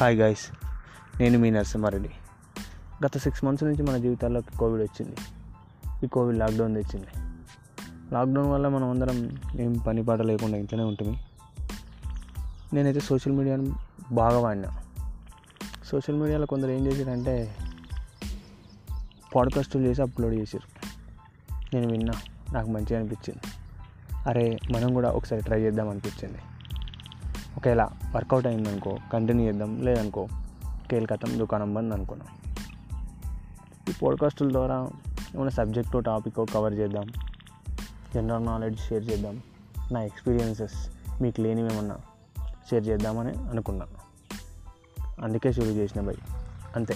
Hi guys నేను మీ నరసింహారెడ్డి. గత six months నుంచి మన జీవితాల్లోకి కోవిడ్ వచ్చింది. ఈ కోవిడ్ లాక్డౌన్ తెచ్చింది. లాక్డౌన్ వల్ల మనం అందరం ఏం పని పాట లేకుండా ఇంట్లోనే ఉంటుంది నేనైతే సోషల్ మీడియాను బాగా వాడినా. సోషల్ మీడియాలో కొందరు ఏం చేశారంటే పాడ్కాస్టులు చేసి అప్లోడ్ చేశారు నేను విన్నా నాకు మంచిగా అనిపించింది. అరే మనం కూడా ఒకసారి ట్రై చేద్దాం అనిపించింది. ఒకవేళ వర్కౌట్ అయిందనుకో కంటిన్యూ చేద్దాం. లేదనుకో కేల్కతం దుకాణం బంద్ అనుకున్నాం. ఈ పాడ్కాస్టుల ద్వారా ఏమైనా సబ్జెక్టు టాపిక్ కవర్ చేద్దాం. జనరల్ నాలెడ్జ్ షేర్ చేద్దాం. నా ఎక్స్పీరియన్సెస్ మీకు లేనివి ఏమన్నా షేర్ చేద్దామని అనుకున్నాను అందుకే షురూ చేసిన బై. అంతే.